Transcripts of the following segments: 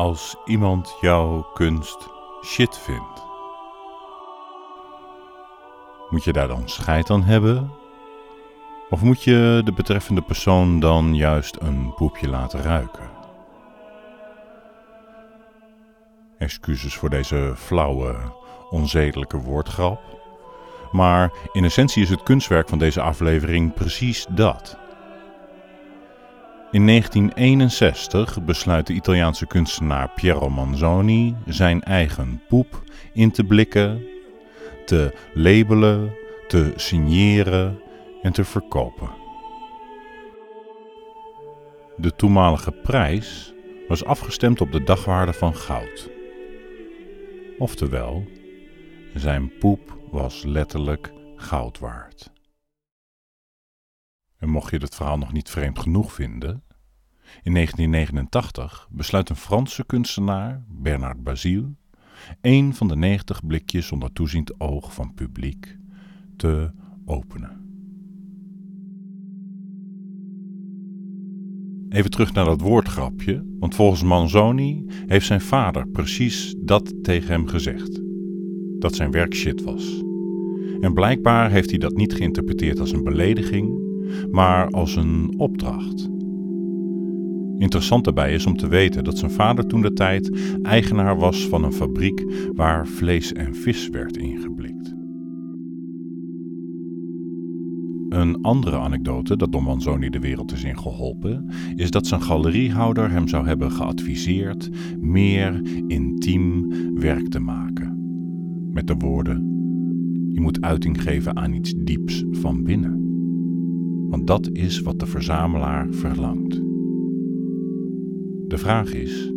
als iemand jouw kunst shit vindt? Moet je daar dan scheid aan hebben? Of moet je de betreffende persoon dan juist een poepje laten ruiken? Excuses voor deze flauwe, onzedelijke woordgrap. Maar in essentie is het kunstwerk van deze aflevering precies dat. In 1961 besluit de Italiaanse kunstenaar Piero Manzoni zijn eigen poep in te blikken, te labelen, te signeren en te verkopen. De toenmalige prijs was afgestemd op de dagwaarde van goud. Oftewel, zijn poep was letterlijk goud waard. En mocht je het verhaal nog niet vreemd genoeg vinden, in 1989 besluit een Franse kunstenaar, Bernard Basile, een van de 90 blikjes onder toeziend oog van publiek te openen. Even terug naar dat woordgrapje, want volgens Manzoni heeft zijn vader precies dat tegen hem gezegd: dat zijn werk shit was. En blijkbaar heeft hij dat niet geïnterpreteerd als een belediging, maar als een opdracht. Interessant daarbij is om te weten dat zijn vader toen de tijd eigenaar was van een fabriek waar vlees en vis werd ingeblikt. Een andere anekdote dat Don Manzoni de wereld is ingeholpen, is dat zijn galeriehouder hem zou hebben geadviseerd meer intiem werk te maken. Met de woorden: Je moet uiting geven aan iets dieps van binnen. Want dat is wat de verzamelaar verlangt. De vraag is: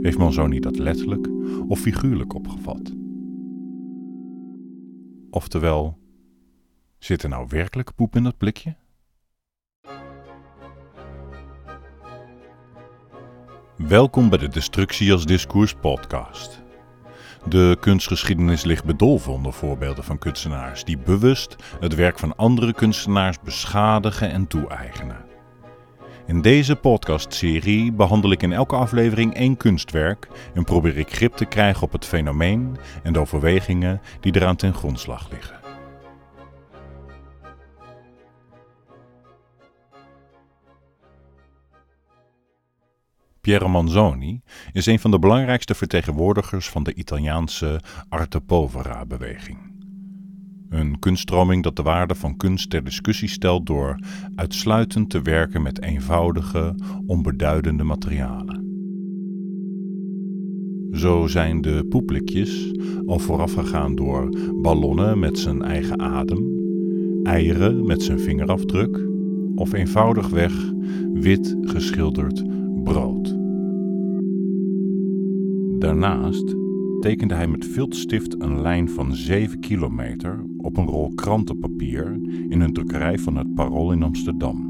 heeft Manzoni dat letterlijk of figuurlijk opgevat? Oftewel, Zit er nou werkelijk poep in dat blikje? Welkom bij de Destructie als Discours podcast. De kunstgeschiedenis ligt bedolven onder voorbeelden van kunstenaars die bewust het werk van andere kunstenaars beschadigen en toe-eigenen. In deze podcastserie behandel ik in elke aflevering één kunstwerk en probeer ik grip te krijgen op het fenomeen en de overwegingen die eraan ten grondslag liggen. Piero Manzoni is een van de belangrijkste vertegenwoordigers van de Italiaanse arte povera beweging. Een kunststroming dat de waarde van kunst ter discussie stelt door uitsluitend te werken met eenvoudige, onbeduidende materialen. Zo zijn de poeplikjes al voorafgegaan door ballonnen met zijn eigen adem, eieren met zijn vingerafdruk of eenvoudigweg wit geschilderd brood. Daarnaast tekende hij met viltstift een lijn van 7 kilometer op een rol krantenpapier in een drukkerij van het Parool in Amsterdam.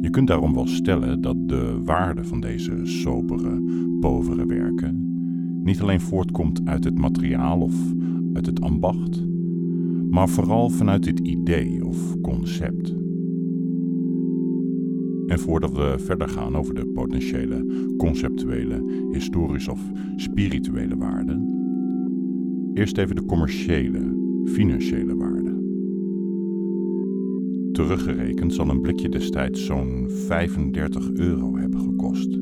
Je kunt daarom wel stellen dat de waarde van deze sobere, povere werken niet alleen voortkomt uit het materiaal of uit het ambacht, maar vooral vanuit dit idee of concept. En voordat we verder gaan over de potentiële, conceptuele, historische of spirituele waarde, eerst even de commerciële, financiële waarde. Teruggerekend zal een blikje destijds zo'n 35 euro hebben gekost.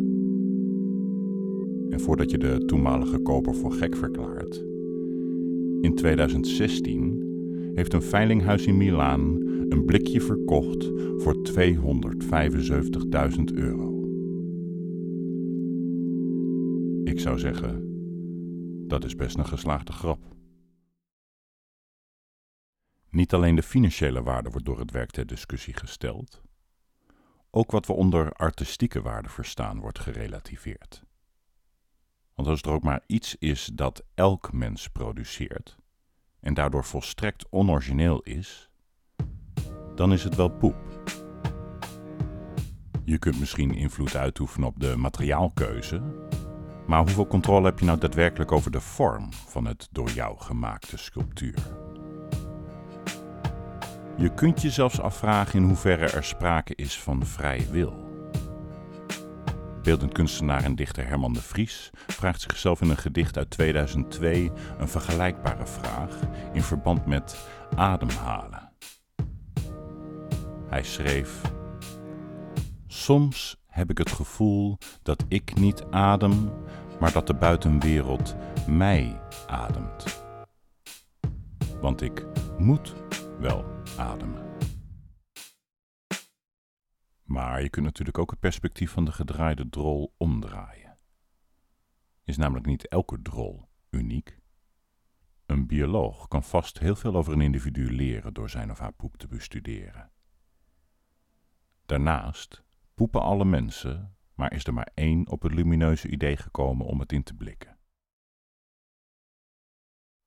En voordat je de toenmalige koper voor gek verklaart, in 2016 heeft een veilinghuis in Milaan een blikje verkocht voor 275.000 euro. Ik zou zeggen, dat is best een geslaagde grap. Niet alleen de financiële waarde wordt door het werk ter discussie gesteld, ook wat we onder artistieke waarde verstaan wordt gerelativeerd. Want als er ook maar iets is dat elk mens produceert en daardoor volstrekt onorigineel is, dan is het wel poep. Je kunt misschien invloed uitoefenen op de materiaalkeuze, maar hoeveel controle heb je nou daadwerkelijk over de vorm van het door jou gemaakte sculptuur? Je kunt je zelfs afvragen in hoeverre er sprake is van vrije wil. Beeldend kunstenaar en dichter Herman de Vries vraagt zichzelf in een gedicht uit 2002 een vergelijkbare vraag in verband met ademhalen. Hij schreef: Soms heb ik het gevoel dat ik niet adem, maar dat de buitenwereld mij ademt. Want ik moet wel ademen. Maar je kunt natuurlijk ook het perspectief van de gedraaide drol omdraaien. Is namelijk niet elke drol uniek. Een bioloog kan vast heel veel over een individu leren door zijn of haar poep te bestuderen. Daarnaast poepen alle mensen, maar is er maar één op het lumineuze idee gekomen om het in te blikken.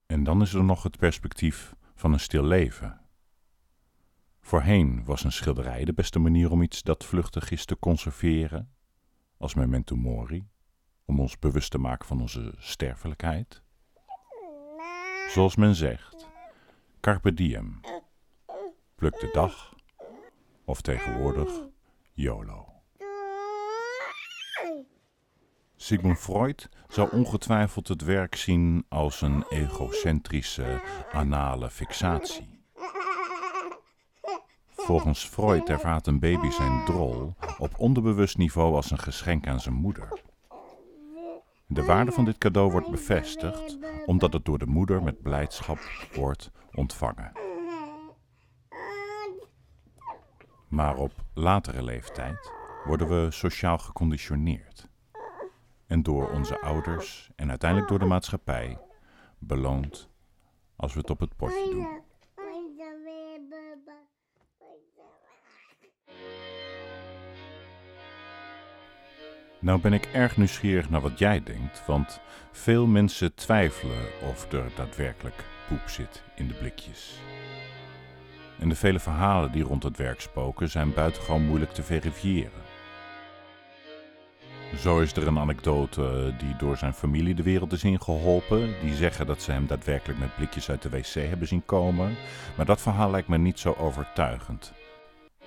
En dan is er nog het perspectief van een stil leven. Voorheen was een schilderij de beste manier om iets dat vluchtig is te conserveren, als memento mori, om ons bewust te maken van onze sterfelijkheid. Zoals men zegt, carpe diem, pluk de dag, of tegenwoordig YOLO. Sigmund Freud zou ongetwijfeld het werk zien als een egocentrische anale fixatie. Volgens Freud ervaart een baby zijn drol op onderbewust niveau als een geschenk aan zijn moeder. De waarde van dit cadeau wordt bevestigd omdat het door de moeder met blijdschap wordt ontvangen. Maar op latere leeftijd worden we sociaal geconditioneerd. En door onze ouders en uiteindelijk door de maatschappij beloond als we het op het potje doen. Nou ben ik erg nieuwsgierig naar wat jij denkt, want veel mensen twijfelen of er daadwerkelijk poep zit in de blikjes. En de vele verhalen die rond het werk spoken zijn buitengewoon moeilijk te verifiëren. Zo is er een anekdote die door zijn familie de wereld is ingeholpen. Die zeggen dat ze hem daadwerkelijk met blikjes uit de wc hebben zien komen. Maar dat verhaal lijkt me niet zo overtuigend.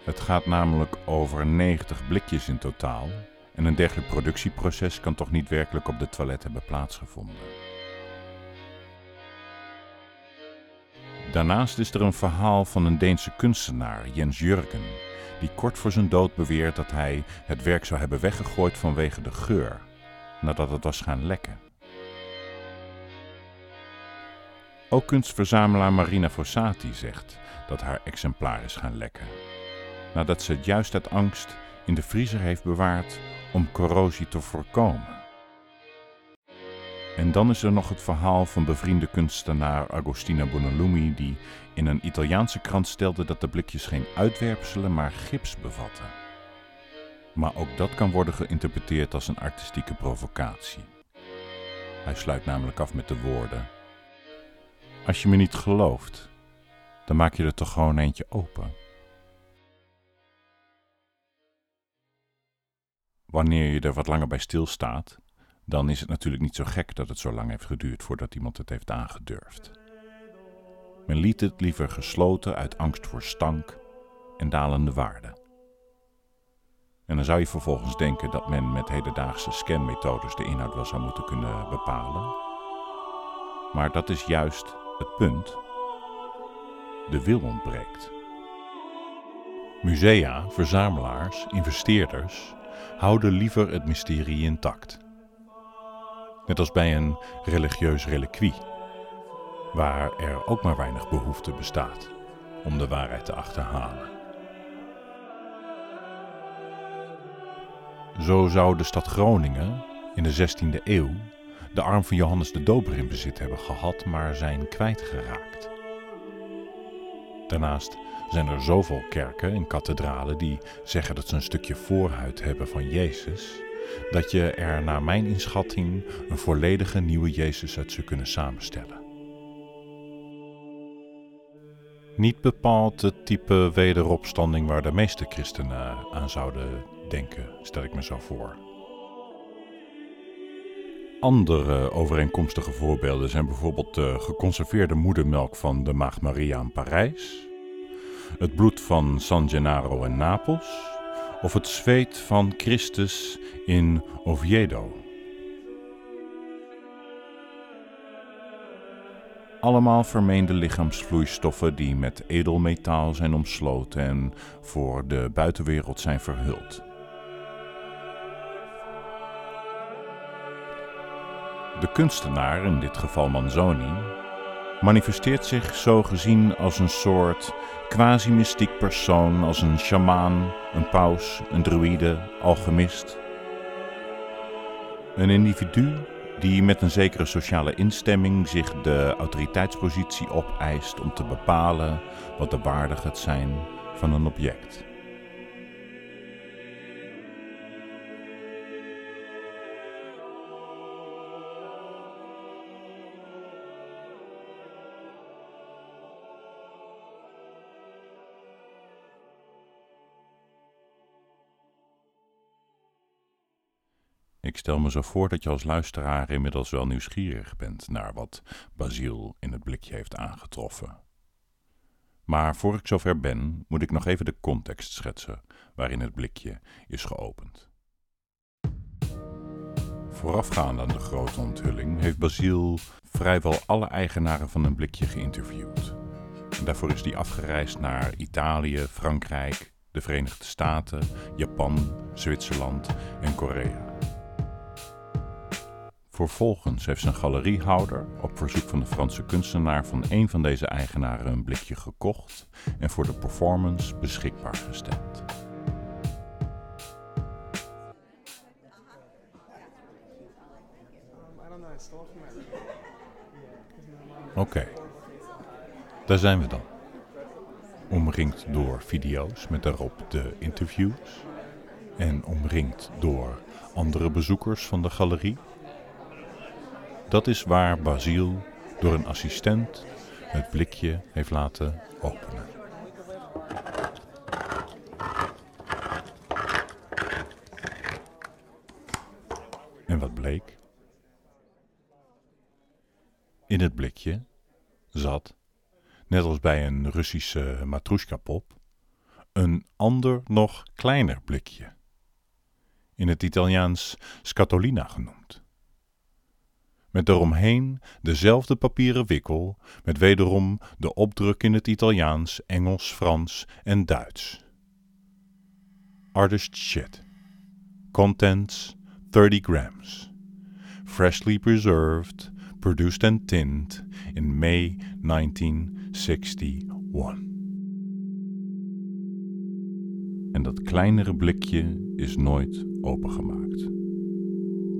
Het gaat namelijk over 90 blikjes in totaal. En een dergelijk productieproces kan toch niet werkelijk op de toilet hebben plaatsgevonden. Daarnaast is er een verhaal van een Deense kunstenaar, Jens Jurgen, die kort voor zijn dood beweert dat hij het werk zou hebben weggegooid vanwege de geur, nadat het was gaan lekken. Ook kunstverzamelaar Marina Fossati zegt dat haar exemplaar is gaan lekken, nadat ze het juist uit angst in de vriezer heeft bewaard om corrosie te voorkomen. En dan is er nog het verhaal van bevriende kunstenaar Agostina Bonalumi, die in een Italiaanse krant stelde dat de blikjes geen uitwerpselen, maar gips bevatten. Maar ook dat kan worden geïnterpreteerd als een artistieke provocatie. Hij sluit namelijk af met de woorden: Als je me niet gelooft, dan maak je er toch gewoon eentje open. Wanneer je er wat langer bij stilstaat, dan is het natuurlijk niet zo gek dat het zo lang heeft geduurd voordat iemand het heeft aangedurfd. Men liet het liever gesloten uit angst voor stank en dalende waarde. En dan zou je vervolgens denken dat men met hedendaagse scanmethodes de inhoud wel zou moeten kunnen bepalen. Maar dat is juist het punt. De wil ontbreekt. Musea, verzamelaars, investeerders houden liever het mysterie intact. Net als bij een religieus reliquie, waar er ook maar weinig behoefte bestaat om de waarheid te achterhalen. Zo zou de stad Groningen in de 16e eeuw de arm van Johannes de Doper in bezit hebben gehad, maar zijn kwijtgeraakt. Daarnaast zijn er zoveel kerken en kathedralen die zeggen dat ze een stukje voorhuid hebben van Jezus, dat je er naar mijn inschatting een volledige nieuwe Jezus uit zou kunnen samenstellen. Niet bepaald het type wederopstanding waar de meeste christenen aan zouden denken, stel ik me zo voor. Andere overeenkomstige voorbeelden zijn bijvoorbeeld de geconserveerde moedermelk van de Maagd Maria in Parijs, het bloed van San Gennaro in Napels of het zweet van Christus in Oviedo. Allemaal vermeende lichaamsvloeistoffen die met edelmetaal zijn omsloten en voor de buitenwereld zijn verhuld. De kunstenaar, in dit geval Manzoni, manifesteert zich zo gezien als een soort quasi-mystiek persoon, als een sjamaan, een paus, een druïde, alchemist. Een individu die met een zekere sociale instemming zich de autoriteitspositie opeist om te bepalen wat de waardig het zijn van een object. Ik stel me zo voor dat je als luisteraar inmiddels wel nieuwsgierig bent naar wat Basiel in het blikje heeft aangetroffen. Maar voor ik zover ben, moet ik nog even de context schetsen waarin het blikje is geopend. Voorafgaand aan de grote onthulling heeft Basiel vrijwel alle eigenaren van een blikje geïnterviewd. En daarvoor is hij afgereisd naar Italië, Frankrijk, de Verenigde Staten, Japan, Zwitserland en Korea. Vervolgens heeft zijn galeriehouder op verzoek van de Franse kunstenaar van een van deze eigenaren een blikje gekocht en voor de performance beschikbaar gesteld. Oké, daar zijn we dan. Omringd door video's met daarop de interviews en omringd door andere bezoekers van de galerie dat is waar Basiel door een assistent het blikje heeft laten openen. En wat bleek? In het blikje zat, net als bij een Russische matroeska-pop, een ander nog kleiner blikje. In het Italiaans scatolina genoemd met eromheen dezelfde papieren wikkel, met wederom de opdruk in het Italiaans, Engels, Frans en Duits. Artist shit. Contents 30 grams. Freshly preserved, produced and tinned in May 1961. En dat kleinere blikje is nooit opengemaakt.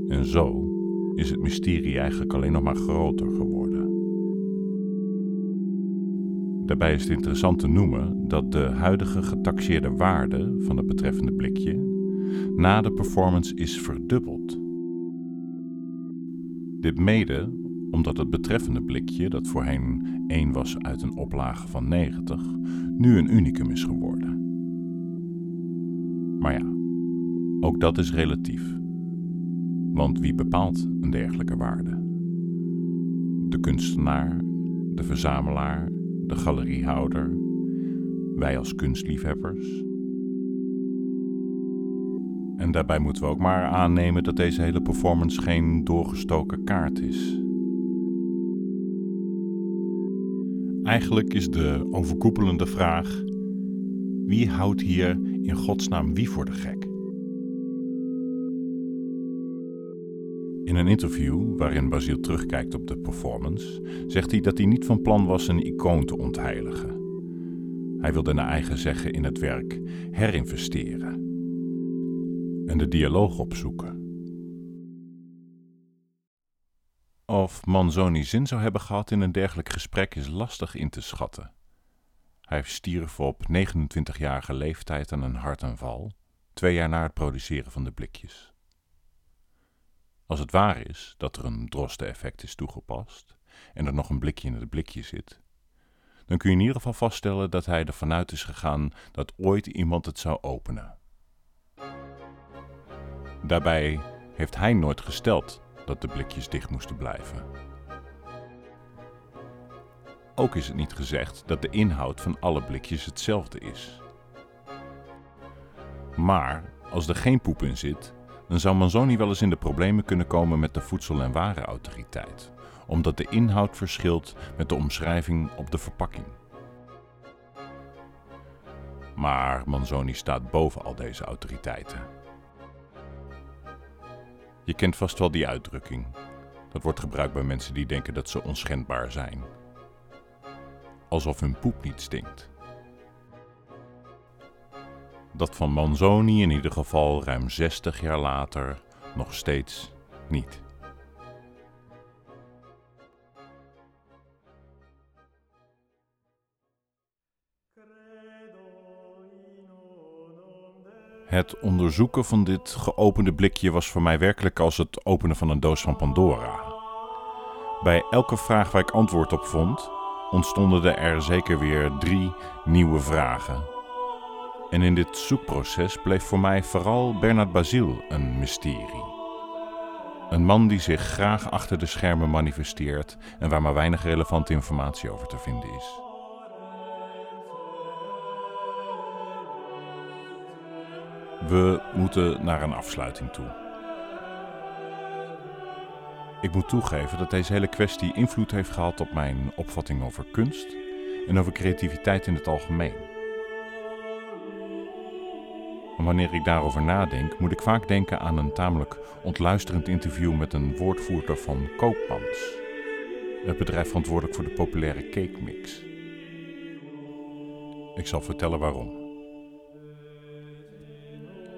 En zo is het mysterie eigenlijk alleen nog maar groter geworden. Daarbij is het interessant te noemen dat de huidige getaxeerde waarde van het betreffende blikje na de performance is verdubbeld. Dit mede omdat het betreffende blikje, dat voorheen 1 was uit een oplage van 90, nu een unicum is geworden. Maar ja, ook dat is relatief. Want wie bepaalt een dergelijke waarde? De kunstenaar, de verzamelaar, de galeriehouder, wij als kunstliefhebbers. En daarbij moeten we ook maar aannemen dat deze hele performance geen doorgestoken kaart is. Eigenlijk is de overkoepelende vraag: wie houdt hier in godsnaam wie voor de gek? In een interview waarin Basiel terugkijkt op de performance, zegt hij dat hij niet van plan was een icoon te ontheiligen. Hij wilde naar eigen zeggen in het werk herinvesteren en de dialoog opzoeken. Of Manzoni zin zou hebben gehad in een dergelijk gesprek is lastig in te schatten. Hij stierf op 29-jarige leeftijd aan een hartaanval, twee jaar na het produceren van de blikjes. Als het waar is dat er een droste-effect is toegepast en er nog een blikje in het blikje zit, dan kun je in ieder geval vaststellen dat hij ervan uit is gegaan dat ooit iemand het zou openen. Daarbij heeft hij nooit gesteld dat de blikjes dicht moesten blijven. Ook is het niet gezegd dat de inhoud van alle blikjes hetzelfde is. Maar als er geen poep in zit, dan zou Manzoni wel eens in de problemen kunnen komen met de Voedsel- en Warenautoriteit, omdat de inhoud verschilt met de omschrijving op de verpakking. Maar Manzoni staat boven al deze autoriteiten. Je kent vast wel die uitdrukking. Dat wordt gebruikt bij mensen die denken dat ze onschendbaar zijn. Alsof hun poep niet stinkt. Dat van Manzoni in ieder geval ruim 60 jaar later nog steeds niet. Het onderzoeken van dit geopende blikje was voor mij werkelijk als het openen van een doos van Pandora. Bij elke vraag waar ik antwoord op vond, ontstonden er zeker weer drie nieuwe vragen. En in dit zoekproces bleef voor mij vooral Bernard Basile een mysterie. Een man die zich graag achter de schermen manifesteert en waar maar weinig relevante informatie over te vinden is. We moeten naar een afsluiting toe. Ik moet toegeven dat deze hele kwestie invloed heeft gehad op mijn opvatting over kunst en over creativiteit in het algemeen. Wanneer ik daarover nadenk, moet ik vaak denken aan een tamelijk ontluisterend interview met een woordvoerder van Koopmans, het bedrijf verantwoordelijk voor de populaire cake mix. Ik zal vertellen waarom.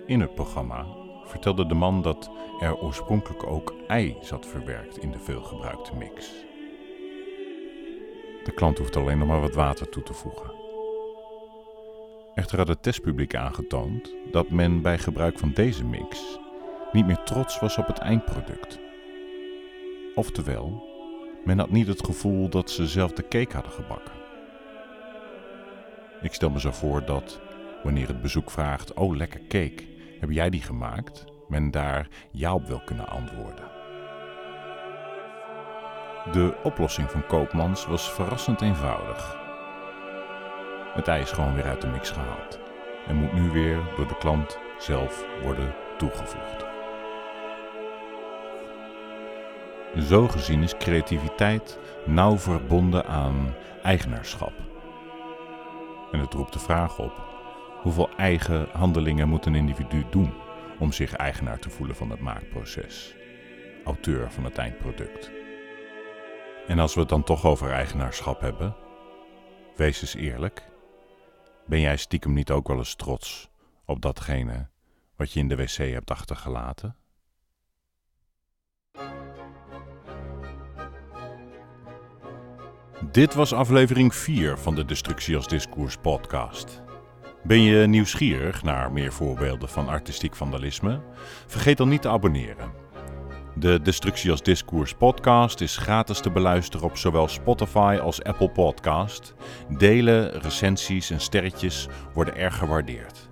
In het programma vertelde de man dat er oorspronkelijk ook ei zat verwerkt in de veelgebruikte mix. De klant hoeft alleen nog maar wat water toe te voegen. Echter had het testpubliek aangetoond dat men bij gebruik van deze mix niet meer trots was op het eindproduct. Oftewel, men had niet het gevoel dat ze zelf de cake hadden gebakken. Ik stel me zo voor dat, wanneer het bezoek vraagt: Oh, lekker cake, heb jij die gemaakt? Men daar ja op wil kunnen antwoorden. De oplossing van Koopmans was verrassend eenvoudig. Het ei is gewoon weer uit de mix gehaald en moet nu weer door de klant zelf worden toegevoegd. Zo gezien is creativiteit nauw verbonden aan eigenaarschap. En het roept de vraag op Hoeveel eigen handelingen moet een individu doen om zich eigenaar te voelen van het maakproces? Auteur van het eindproduct. En als we het dan toch over eigenaarschap hebben, wees eens eerlijk. Ben jij stiekem niet ook wel eens trots op datgene wat je in de wc hebt achtergelaten? Dit was aflevering 4 van de Destructie als Discours podcast. Ben je nieuwsgierig naar meer voorbeelden van artistiek vandalisme? Vergeet dan niet te abonneren. De Destructie als Discours podcast is gratis te beluisteren op zowel Spotify als Apple Podcast. Delen, recensies en sterretjes worden erg gewaardeerd.